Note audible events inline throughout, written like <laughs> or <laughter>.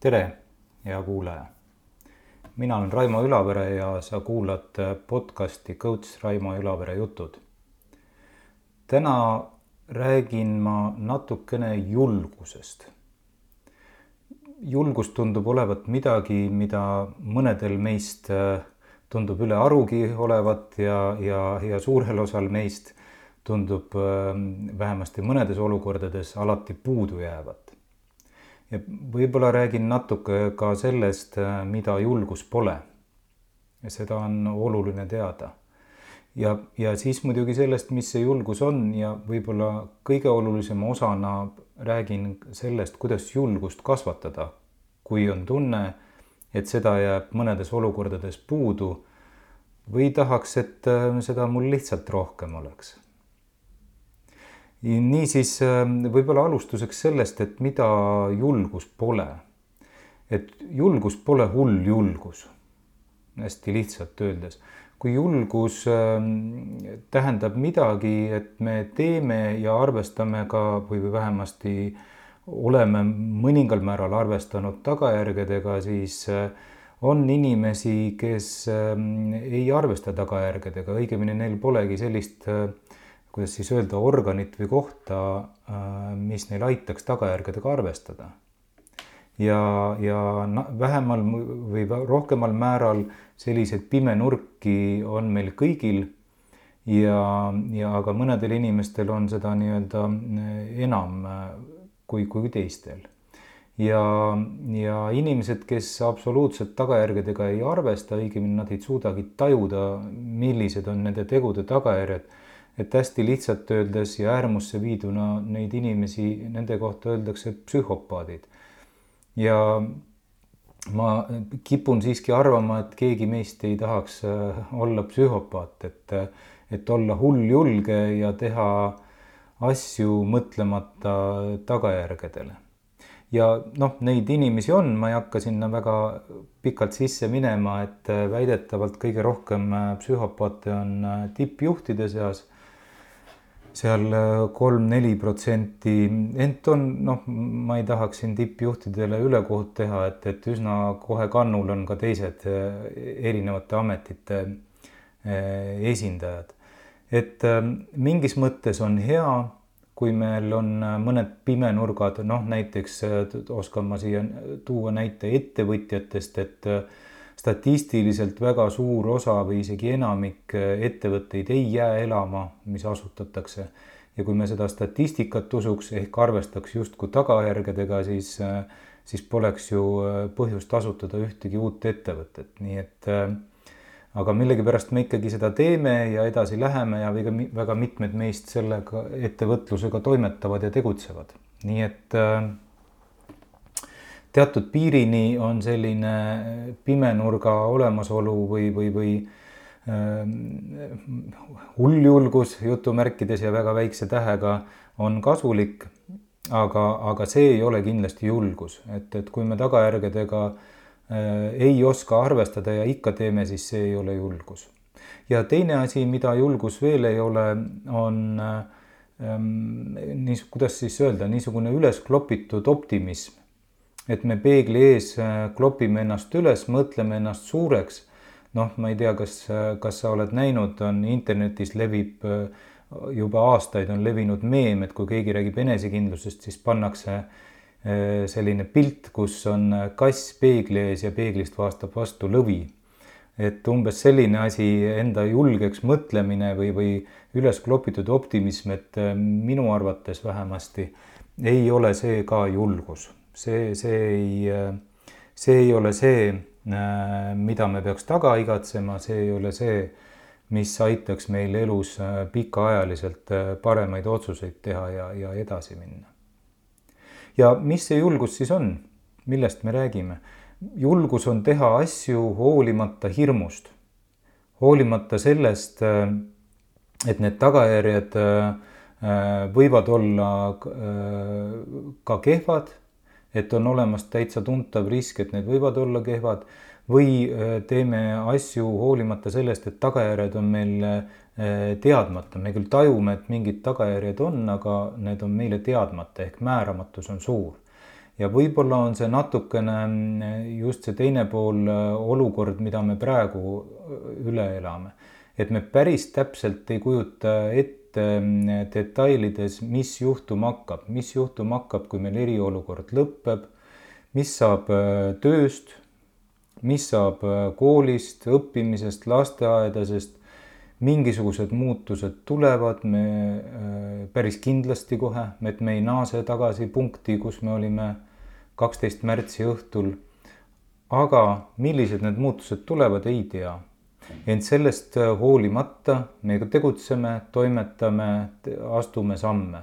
tere, hea kuulaja. mina olen Raimo Ülavere ja sa kuulad podcasti Coach Raimo Ülavere jutud. täna räägin ma natukene julgusest. julgus tundub olevat midagi, mida mõnedel meist tundub ülearugi olevat ja, ja, ja suurel osal meist tundub vähemasti mõnedes olukordades alati puudu jäävat ja võib-olla räägin natuke ka sellest, mida julgus pole. ja seda on oluline teada. ja, ja siis muidugi sellest, mis see julgus on ja võib-olla kõige olulisema osana räägin sellest, kuidas julgust kasvatada, kui on tunne, et seda jääb mõnedes olukordades puudu või tahaks, et seda mul lihtsalt rohkem oleks niisiis ähm, võib-olla alustuseks sellest, et mida julgus pole. et julgus pole hull julgus, hästi lihtsalt öeldes. kui julgus ähm, tähendab midagi, et me teeme ja arvestame ka või vähemasti oleme mõningal määral arvestanud tagajärgedega, siis äh, on inimesi, kes ähm, ei arvesta tagajärgedega, õigemini neil polegi sellist äh, kuidas siis öelda, organit või kohta, äh, mis neil aitaks tagajärgedega arvestada. ja, ja vähemal või rohkemal määral selliseid pimenurki on meil kõigil ja, ja aga mõnedel inimestel on seda nii-öelda äh, enam äh, kui, kui teistel. ja, ja inimesed, kes absoluutselt tagajärgedega ei arvesta, õigemini nad ei suudagi tajuda, millised on nende tegude tagajärjed et hästi lihtsalt öeldes ja äärmusse viiduna neid inimesi, nende kohta öeldakse psühhopaadid. ja ma kipun siiski arvama, et keegi meist ei tahaks äh, olla psühhopaat, et, et olla hulljulge ja teha asju mõtlemata tagajärgedele. ja noh, neid inimesi on, ma ei hakka sinna väga pikalt sisse minema, et väidetavalt kõige rohkem äh, psühhopaate on äh, tippjuhtide seas seal äh, kolm-neli protsenti, ent on noh, ma ei tahaks siin tippjuhtidele ülekohut teha, et, et üsna kohe kannul on ka teised äh, erinevate ametite äh, esindajad. et mingis mõttes on hea, kui meil on mõned pimenurgad, noh näiteks oskan ma siia tuua näite ettevõtjatest, et statistiliselt väga suur osa või isegi enamik äh, ettevõtteid ei jää elama, mis asutatakse. ja kui me seda statistikat usuks ehk arvestaks justkui tagajärgedega, siis, äh, siis poleks ju äh, põhjust asutada ühtegi uut ettevõtet, nii et aga millegipärast me ikkagi seda teeme ja edasi läheme ja väga, väga mitmed meist sellega ettevõtlusega toimetavad ja tegutsevad, nii et äh, teatud piirini on selline pimenurga olemasolu või, või, või äh, hulljulgus jutumärkides ja väga väikse tähega on kasulik. aga, aga see ei ole kindlasti julgus, et, et kui me tagajärgedega äh, ei oska arvestada ja ikka teeme, siis see ei ole julgus. ja teine asi, mida julgus veel ei ole, on äh, niis-, kuidas siis öelda, niisugune üles klopitud optimism et me peegli ees äh, klopime ennast üles, mõtleme ennast suureks. noh, ma ei tea, kas, äh, kas sa oled näinud, on internetis levib äh, juba aastaid on levinud meem, et kui keegi räägib enesekindlusest, siis pannakse selline pilt, kus on kass peegli ees ja peeglist vastab vastu lõvi. et umbes selline asi, enda julgeks mõtlemine või, või üles klopitud optimism, et minu arvates vähemasti ei ole see ka julgus see, see ei, see ei ole see, mida me peaks taga igatsema, see ei ole see, mis aitaks meil elus pikaajaliselt paremaid otsuseid teha ja, ja edasi minna. ja mis see julgus siis on, millest me räägime? julgus on teha asju hoolimata hirmust, hoolimata sellest, et need tagajärjed võivad olla ka kehvad et on olemas täitsa tuntav risk, et need võivad olla kehvad või äh, teeme asju hoolimata sellest, et tagajärjed on meil äh, teadmata, me küll tajume, et mingid tagajärjed on, aga need on meile teadmata ehk määramatus on suur. ja võib-olla on see natukene mm, just see teine pool olukord, mida me praegu üle elame. et me päris täpselt ei kujuta ette mm, detailides, mis juhtuma hakkab, mis juhtuma hakkab, kui meil eriolukord lõpeb, mis saab tööst, mis saab koolist, õppimisest, lasteaedadest mingisugused muutused tulevad, me äh, päris kindlasti kohe, et me ei naase tagasi punkti, kus me olime kaksteist märtsi õhtul. aga millised need muutused tulevad, ei tea. Ent sellest äh, hoolimata me tegutseme, toimetame, astume samme.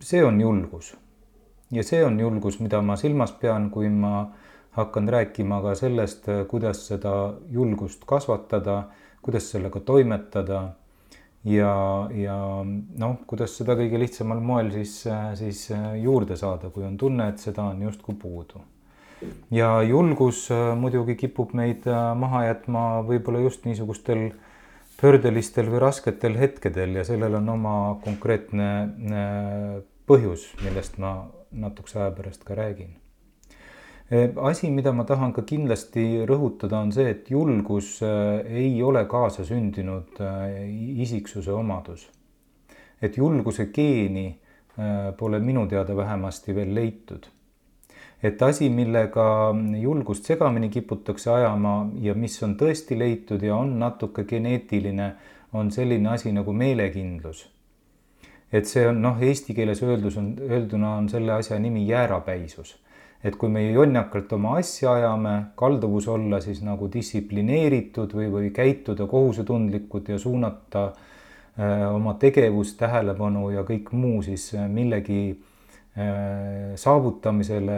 see on julgus. ja see on julgus, mida ma silmas pean, kui ma hakkan rääkima ka sellest, äh, kuidas seda julgust kasvatada kuidas sellega toimetada ja, ja noh, kuidas seda kõige lihtsamal moel siis, siis juurde saada, kui on tunne, et seda on justkui puudu. Ja julgus äh, muidugi kipub meid äh, maha jätma võib-olla just niisugustel pöördelistel või rasketel hetkedel ja sellel on oma konkreetne äh, põhjus, millest ma natukese aja pärast ka räägin asi, mida ma tahan ka kindlasti rõhutada, on see, et julgus ei ole kaasasündinud isiksuse omadus. et julguse geeni pole minu teada vähemasti veel leitud. Et asi, millega julgust segamini kiputakse ajama ja mis on tõesti leitud ja on natuke geneetiline, on selline asi nagu meelekindlus. et see on noh, eesti keeles öeldus on, öelduna on selle asja nimi jäärapäisus et kui me jonnakalt oma asja ajame, kalduvus olla siis nagu distsiplineeritud või, või käituda kohusetundlikud ja suunata äh, oma tegevust, tähelepanu ja kõik muu siis äh, millegi saavutamisele,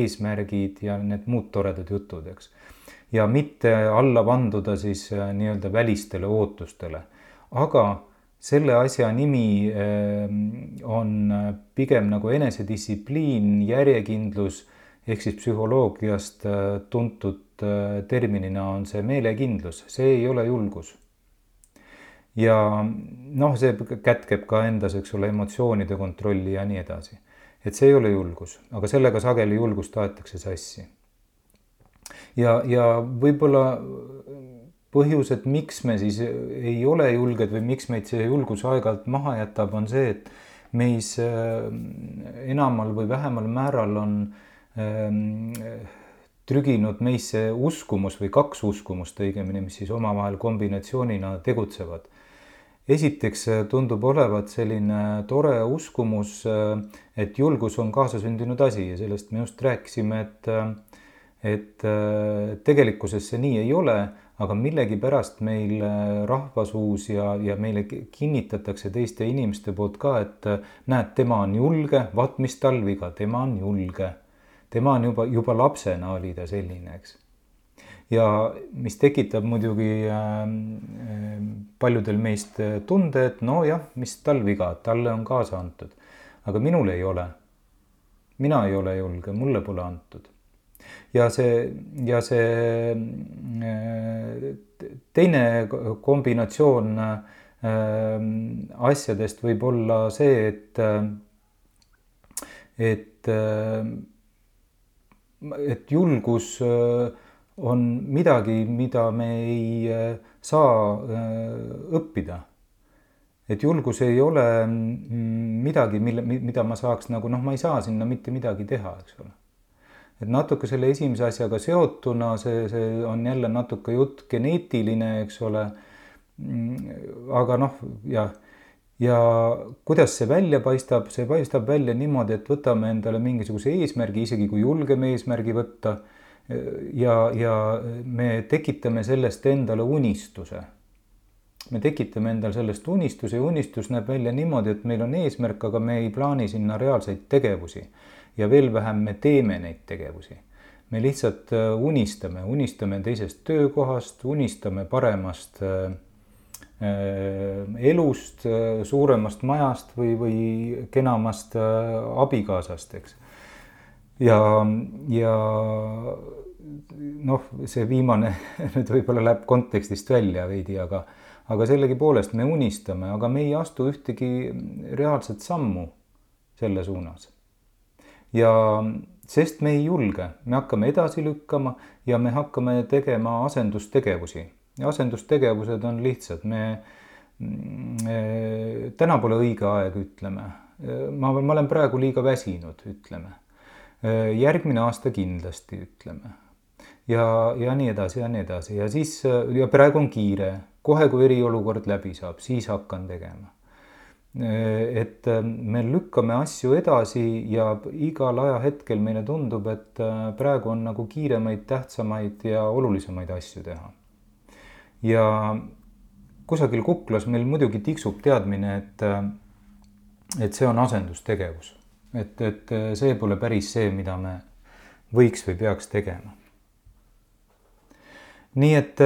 eesmärgid ja need muud toredad jutud, eks. ja mitte alla vanduda siis äh, nii-öelda välistele ootustele, aga selle asja nimi ehm, on pigem nagu enesedistsipliin, järjekindlus ehk siis psühholoogiast äh, tuntud äh, terminina on see meelekindlus, see ei ole julgus. ja noh, see kätkeb ka endas, eks ole, emotsioonide kontrolli ja nii edasi. Et see ei ole julgus, aga sellega sageli julgust aetakse sassi. ja, ja võib-olla põhjus, et miks me siis ei ole julged või miks meid see julgus aeg-ajalt maha jätab, on see, et meis äh, enamal või vähemal määral on ähm, trüginud meisse uskumus või kaks uskumust õigemini, mis siis omavahel kombinatsioonina tegutsevad. Esiteks äh, tundub olevat selline tore uskumus, äh, et julgus on kaasasündinud asi ja sellest me just rääkisime, et et tegelikkuses see nii ei ole aga millegipärast meil äh, rahvasuus ja, ja meile kinnitatakse teiste inimeste poolt ka, et äh, näed, tema on julge, vaat mis tal viga, tema on julge. tema on juba, juba lapsena oli ta selline, eks. Ja mis tekitab muidugi äh, paljudel meist tunde, et nojah, mis tal viga, talle on kaasa antud. aga minul ei ole. mina ei ole julge, mulle pole antud ja see, ja see äh, teine kombinatsioon äh, asjadest võib olla see, et, äh, et, et julgus on midagi, mida me ei saa õppida et julgus ei ole mm, midagi, mille, mida ma saaks nagu noh, ma ei saa sinna mitte midagi teha, eks ole et natuke selle esimese asjaga seotuna see, see on jälle natuke jutt geneetiline, eks ole. Mm, aga noh, ja, ja kuidas see välja paistab, see paistab välja niimoodi, et võtame endale mingisuguse eesmärgi, isegi kui julgeme eesmärgi võtta. Ja, ja me tekitame sellest endale unistuse me tekitame endal sellest unistuse ja unistus näeb välja niimoodi, et meil on eesmärk, aga me ei plaani sinna reaalseid tegevusi ja veel vähem me teeme neid tegevusi. me lihtsalt äh, unistame, unistame teisest töökohast, unistame paremast äh, äh, elust, suuremast majast või, või kenamast abikaasast, eks. Ja, ja noh, see viimane <laughs> nüüd võib-olla läheb kontekstist välja veidi, aga, aga sellegipoolest me unistame, aga me ei astu ühtegi reaalset sammu selle suunas ja sest me ei julge, me hakkame edasi lükkama ja me hakkame tegema asendustegevusi asendustegevused on lihtsad, me, me, täna pole õige aeg, ütleme. ma, ma olen praegu liiga väsinud, ütleme. Järgmine aasta kindlasti, ütleme. ja, ja nii edasi ja nii edasi. Ja siis ja praegu on kiire, kohe kui eriolukord läbi saab, siis hakkan tegema. Et me lükkame asju edasi ja igal ajahetkel meile tundub, et praegu on nagu kiiremaid, tähtsamaid ja olulisemaid asju teha. Ja kusagil kuklas meil muidugi tiksub teadmine, et, et see on asendustegevus, et, et see pole päris see, mida me võiks või peaks tegema. nii et,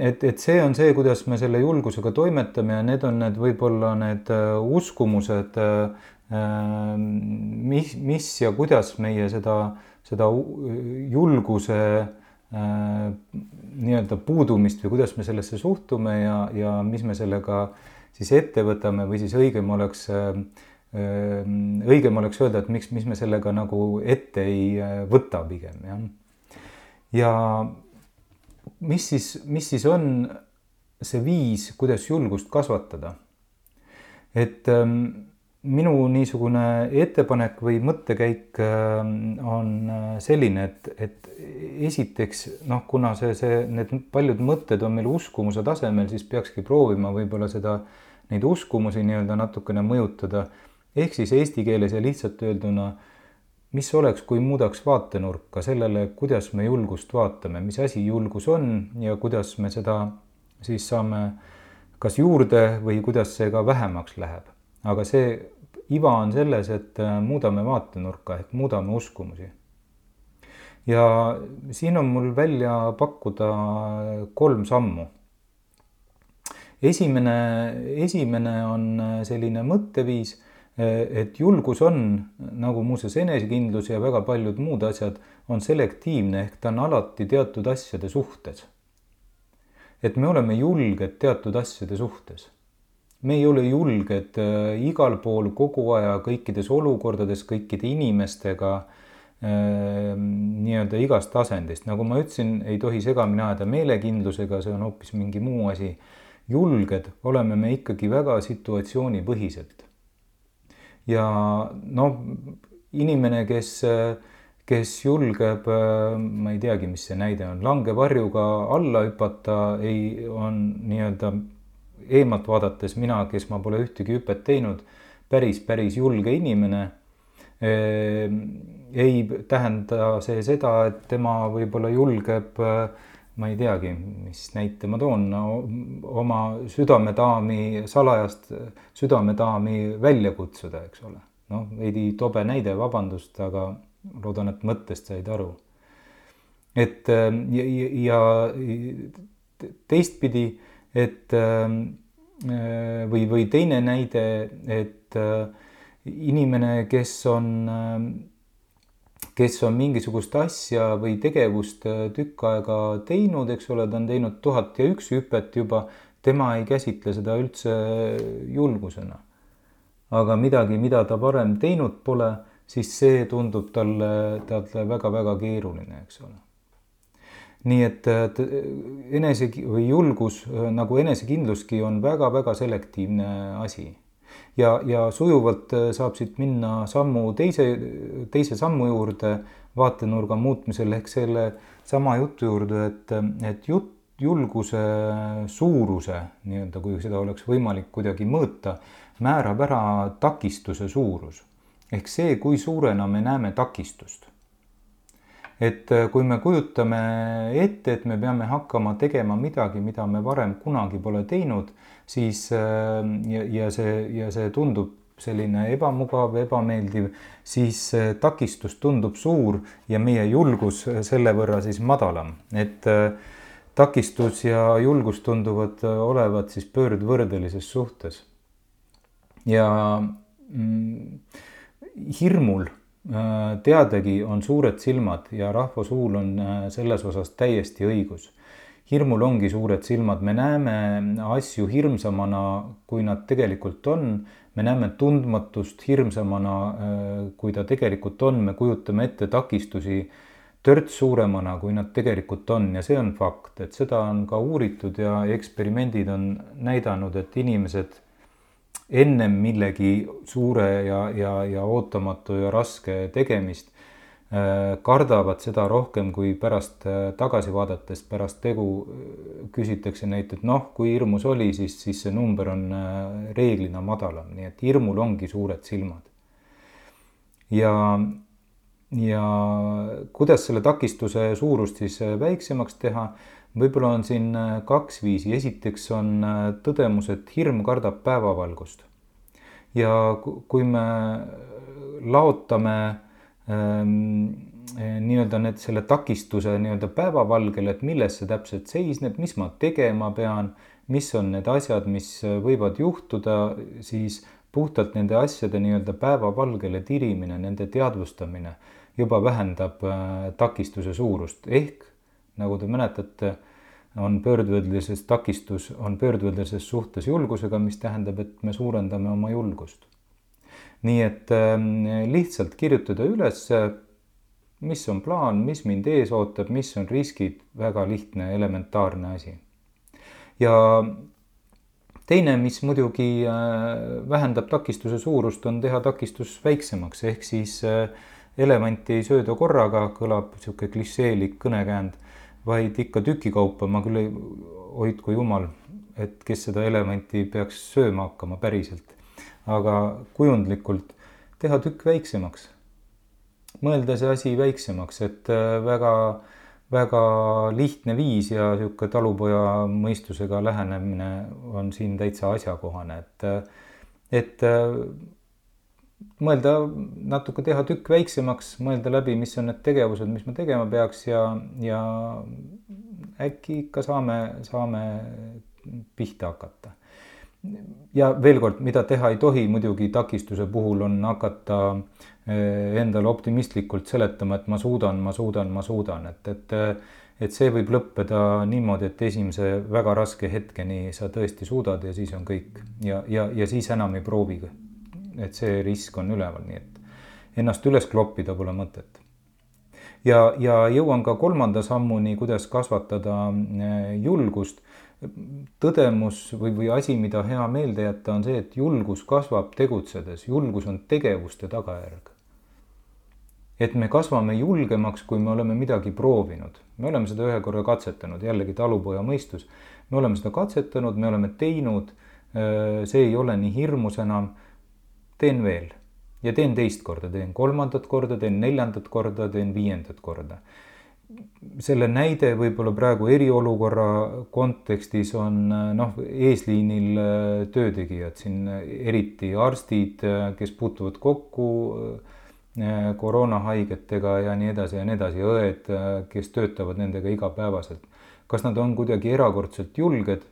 et, et see on see, kuidas me selle julgusega toimetame ja need on need võib-olla need uskumused, mis, mis ja kuidas meie seda, seda julguse Äh, nii-öelda puudumist või kuidas me sellesse suhtume ja, ja mis me sellega siis ette võtame või siis õigem oleks, äh, äh, õigem oleks öelda, et miks, mis me sellega nagu ette ei võta pigem jah. ja mis siis, mis siis on see viis, kuidas julgust kasvatada? et ähm, minu niisugune ettepanek või mõttekäik ähm, on äh, selline, et, et esiteks noh, kuna see, see, need paljud mõtted on meil uskumuse tasemel, siis peakski proovima võib-olla seda, neid uskumusi nii-öelda natukene mõjutada. Ehk siis eesti keeles ja lihtsalt öelduna, mis oleks, kui muudaks vaatenurka sellele, kuidas me julgust vaatame, mis asi julgus on ja kuidas me seda siis saame kas juurde või kuidas see ka vähemaks läheb aga see iva on selles, et äh, muudame vaatenurka ehk muudame uskumusi. ja siin on mul välja pakkuda kolm sammu. esimene, esimene on äh, selline mõtteviis, et julgus on, nagu muuseas enesekindlus ja väga paljud muud asjad, on selektiivne ehk ta on alati teatud asjade suhtes. et me oleme julged teatud asjade suhtes me ei ole julged äh, igal pool kogu aja kõikides olukordades kõikide inimestega äh, nii-öelda igast asendist, nagu ma ütlesin, ei tohi segamini ajada meelekindlusega, see on hoopis mingi muu asi. julged oleme me ikkagi väga situatsioonipõhiselt. Ja noh, inimene, kes, kes julgeb, äh, ma ei teagi, mis see näide on, langevarjuga alla hüpata, ei, on nii-öelda eemalt vaadates mina, kes ma pole ühtegi hüpet teinud, päris, päris julge inimene. Ei tähenda see seda, et tema võib-olla julgeb, ma ei teagi, mis näite ma toon no,, oma südamedaami, salajast südamedaami välja kutsuda, eks ole. noh, veidi tobe näide, vabandust, aga loodan, et mõttest said aru. et ja, ja teistpidi et või, või teine näide, et inimene, kes on, kes on mingisugust asja või tegevust äh, tükk aega teinud, eks ole, ta on teinud tuhat ja üks hüpet juba, tema ei käsitle seda üldse julgusena. aga midagi, mida ta varem teinud pole, siis see tundub talle, talle väga-väga keeruline, eks ole nii et enese või julgus nagu enesekindluski on väga-väga selektiivne asi. Ja, ja sujuvalt saab siit minna sammu teise, teise sammu juurde vaatenurga muutmisel ehk selle sama jutu juurde, et, et jutt, julguse suuruse nii-öelda, kui seda oleks võimalik kuidagi mõõta, määrab ära takistuse suurus. Ehk see, kui suurena me näeme takistust. Et äh, kui me kujutame ette, et me peame hakkama tegema midagi, mida me varem kunagi pole teinud, siis äh, ja, ja see, ja see tundub selline ebamugav, ebameeldiv, siis takistus tundub suur ja meie julgus selle võrra siis madalam, et äh, takistus ja julgus tunduvad olevat siis pöördvõrdelises suhtes. ja mm, hirmul Äh, teadagi on suured silmad ja rahva suul on äh, selles osas täiesti õigus. Hirmul ongi suured silmad, me näeme asju hirmsamana, kui nad tegelikult on. me näeme tundmatust hirmsamana, kui ta tegelikult on, me kujutame ette takistusi törts suuremana, kui nad tegelikult on. Ja see on fakt, et seda on ka uuritud ja eksperimendid on näidanud, et inimesed ennem millegi suure ja, ja, ja ootamatu ja raske tegemist äh, kardavad seda rohkem, kui pärast äh, tagasi vaadates, pärast tegu äh, küsitakse neilt, et noh, kui hirmus oli, siis, siis see number on reeglina madalam, nii et hirmul ongi suured silmad. ja ja kuidas selle takistuse suurust siis äh, väiksemaks teha? võib-olla on siin äh, kaks viisi, esiteks on äh, tõdemus, et hirm kardab päevavalgust. ja kui me laotame nii-öelda need, selle takistuse nii-öelda päevavalgele, et milles see täpselt seisneb, mis ma tegema pean, mis on need asjad, mis võivad juhtuda, siis puhtalt nende asjade nii-öelda päevavalgele tirimine, nende teadvustamine juba vähendab äh, takistuse suurust ehk nagu te mäletate, on pöördvõrdelises takistus, on pöördvõrdelises suhtes julgusega, mis tähendab, et me suurendame oma julgust. Nii et ähm, lihtsalt kirjutada üles, mis on plaan, mis mind ees ootab, mis on riskid, väga lihtne, elementaarne asi. ja teine, mis muidugi äh, vähendab takistuse suurust, on teha takistus väiksemaks, ehk siis äh, elevanti ei sööda korraga, kõlab niisugune klišeelik kõnekäänd, vaid ikka tükikaupa, ma küll ei, hoidku jumal, et kes seda elevanti peaks sööma hakkama päriselt, aga kujundlikult teha tükk väiksemaks. mõelda see asi väiksemaks, et äh, väga, väga lihtne viis ja niisugune talupoja mõistusega lähenemine on siin täitsa asjakohane, et, äh, et äh, mõelda natuke, teha tükk väiksemaks, mõelda läbi, mis on need tegevused, mis ma tegema peaks ja, ja äkki ikka saame, saame pihta hakata. Ja veel kord, mida teha ei tohi muidugi takistuse puhul on hakata eh, endale optimistlikult seletama, et ma suudan, ma suudan, ma suudan, et, et et see võib lõppeda niimoodi, et esimese väga raske hetkeni sa tõesti suudad ja siis on kõik ja, ja, ja siis enam ei proovigi et see risk on üleval, nii et ennast üles kloppida pole mõtet. ja, ja jõuan ka kolmanda sammuni, kuidas kasvatada eh, julgust. Tõdemus või, või asi, mida hea meelde jätta, on see, et julgus kasvab tegutsedes, julgus on tegevuste tagajärg et me kasvame julgemaks, kui me oleme midagi proovinud. me oleme seda ühe korra katsetanud, jällegi talupoja mõistus. me oleme seda katsetanud, me oleme teinud. See ei ole nii hirmus enam teen veel ja teen teist korda, teen kolmandat korda, teen neljandat korda, teen viiendat korda. Selle näide võib-olla praegu eriolukorra kontekstis on noh, eesliinil äh, töötegijad siin, eriti arstid, äh, kes puutuvad kokku äh, koroonahaigetega ja nii edasi ja nii edasi, õed, kes töötavad nendega igapäevaselt. kas nad on kuidagi erakordselt julged?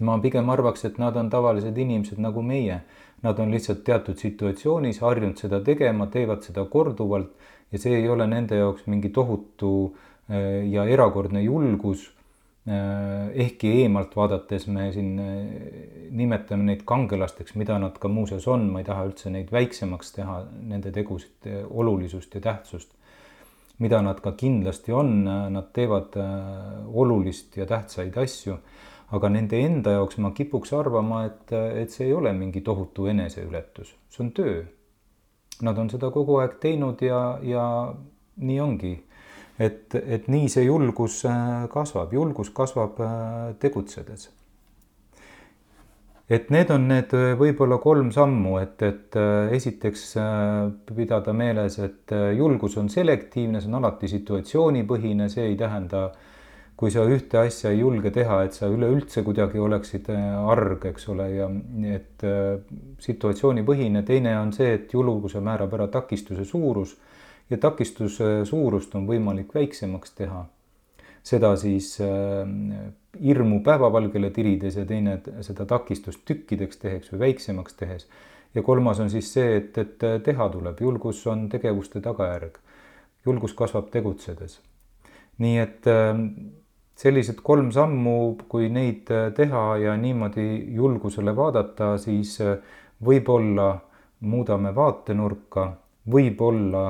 Ma pigem arvaks, et nad on tavalised inimesed nagu meie Nad on lihtsalt teatud situatsioonis harjunud seda tegema, teevad seda korduvalt ja see ei ole nende jaoks mingi tohutu äh, ja erakordne julgus. Äh, ehkki eemalt vaadates me siin äh, nimetame neid kangelasteks, mida nad ka muuseas on, ma ei taha üldse neid väiksemaks teha, nende tegusid olulisust ja tähtsust. mida nad ka kindlasti on, nad teevad olulist ja tähtsaid asju aga nende enda jaoks ma kipuks arvama, et, et see ei ole mingi tohutu eneseületus, see on töö. Nad on seda kogu aeg teinud ja, ja nii ongi. et, et nii see julgus äh, kasvab, julgus kasvab äh, tegutsedes. et need on need äh, võib-olla kolm sammu, et, et esiteks pidada meeles, et julgus on selektiivne, see on alati situatsioonipõhine, see ei tähenda äh, kui sa ühte asja ei julge teha, et sa üleüldse kuidagi oleksid äh, arg, eks ole, ja et äh, situatsioonipõhine, teine on see, et julguse määrab ära takistuse suurus ja takistuse suurust on võimalik väiksemaks teha. seda siis äh, hirmu päevavalgele tirides ja teine seda takistust tükkideks tehes või väiksemaks tehes. ja kolmas on siis see, et, et teha tuleb, julgus on tegevuste tagajärg. julgus kasvab tegutsedes. nii et sellised kolm sammu, kui neid teha ja niimoodi julgusele vaadata, siis võib-olla muudame vaatenurka, võib-olla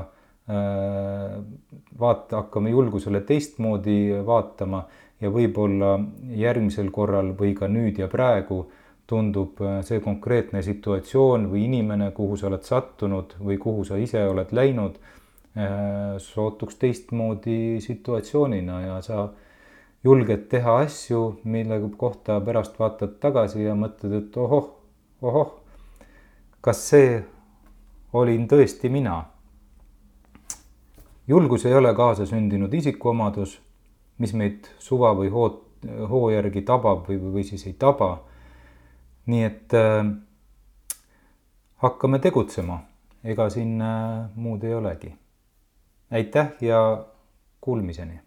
vaata, hakkame julgusele teistmoodi vaatama ja võib-olla järgmisel korral või ka nüüd ja praegu tundub see konkreetne situatsioon või inimene, kuhu sa oled sattunud või kuhu sa ise oled läinud, sootuks teistmoodi situatsioonina ja sa julged teha asju, mille kohta pärast vaatad tagasi ja mõtled, et ohoh, ohoh, kas see olin tõesti mina julgus ei ole kaasasündinud isikuomadus, mis meid suva või hood, hoo järgi tabab või, või siis ei taba. nii et äh, hakkame tegutsema, ega siin äh, muud ei olegi. aitäh ja kuulmiseni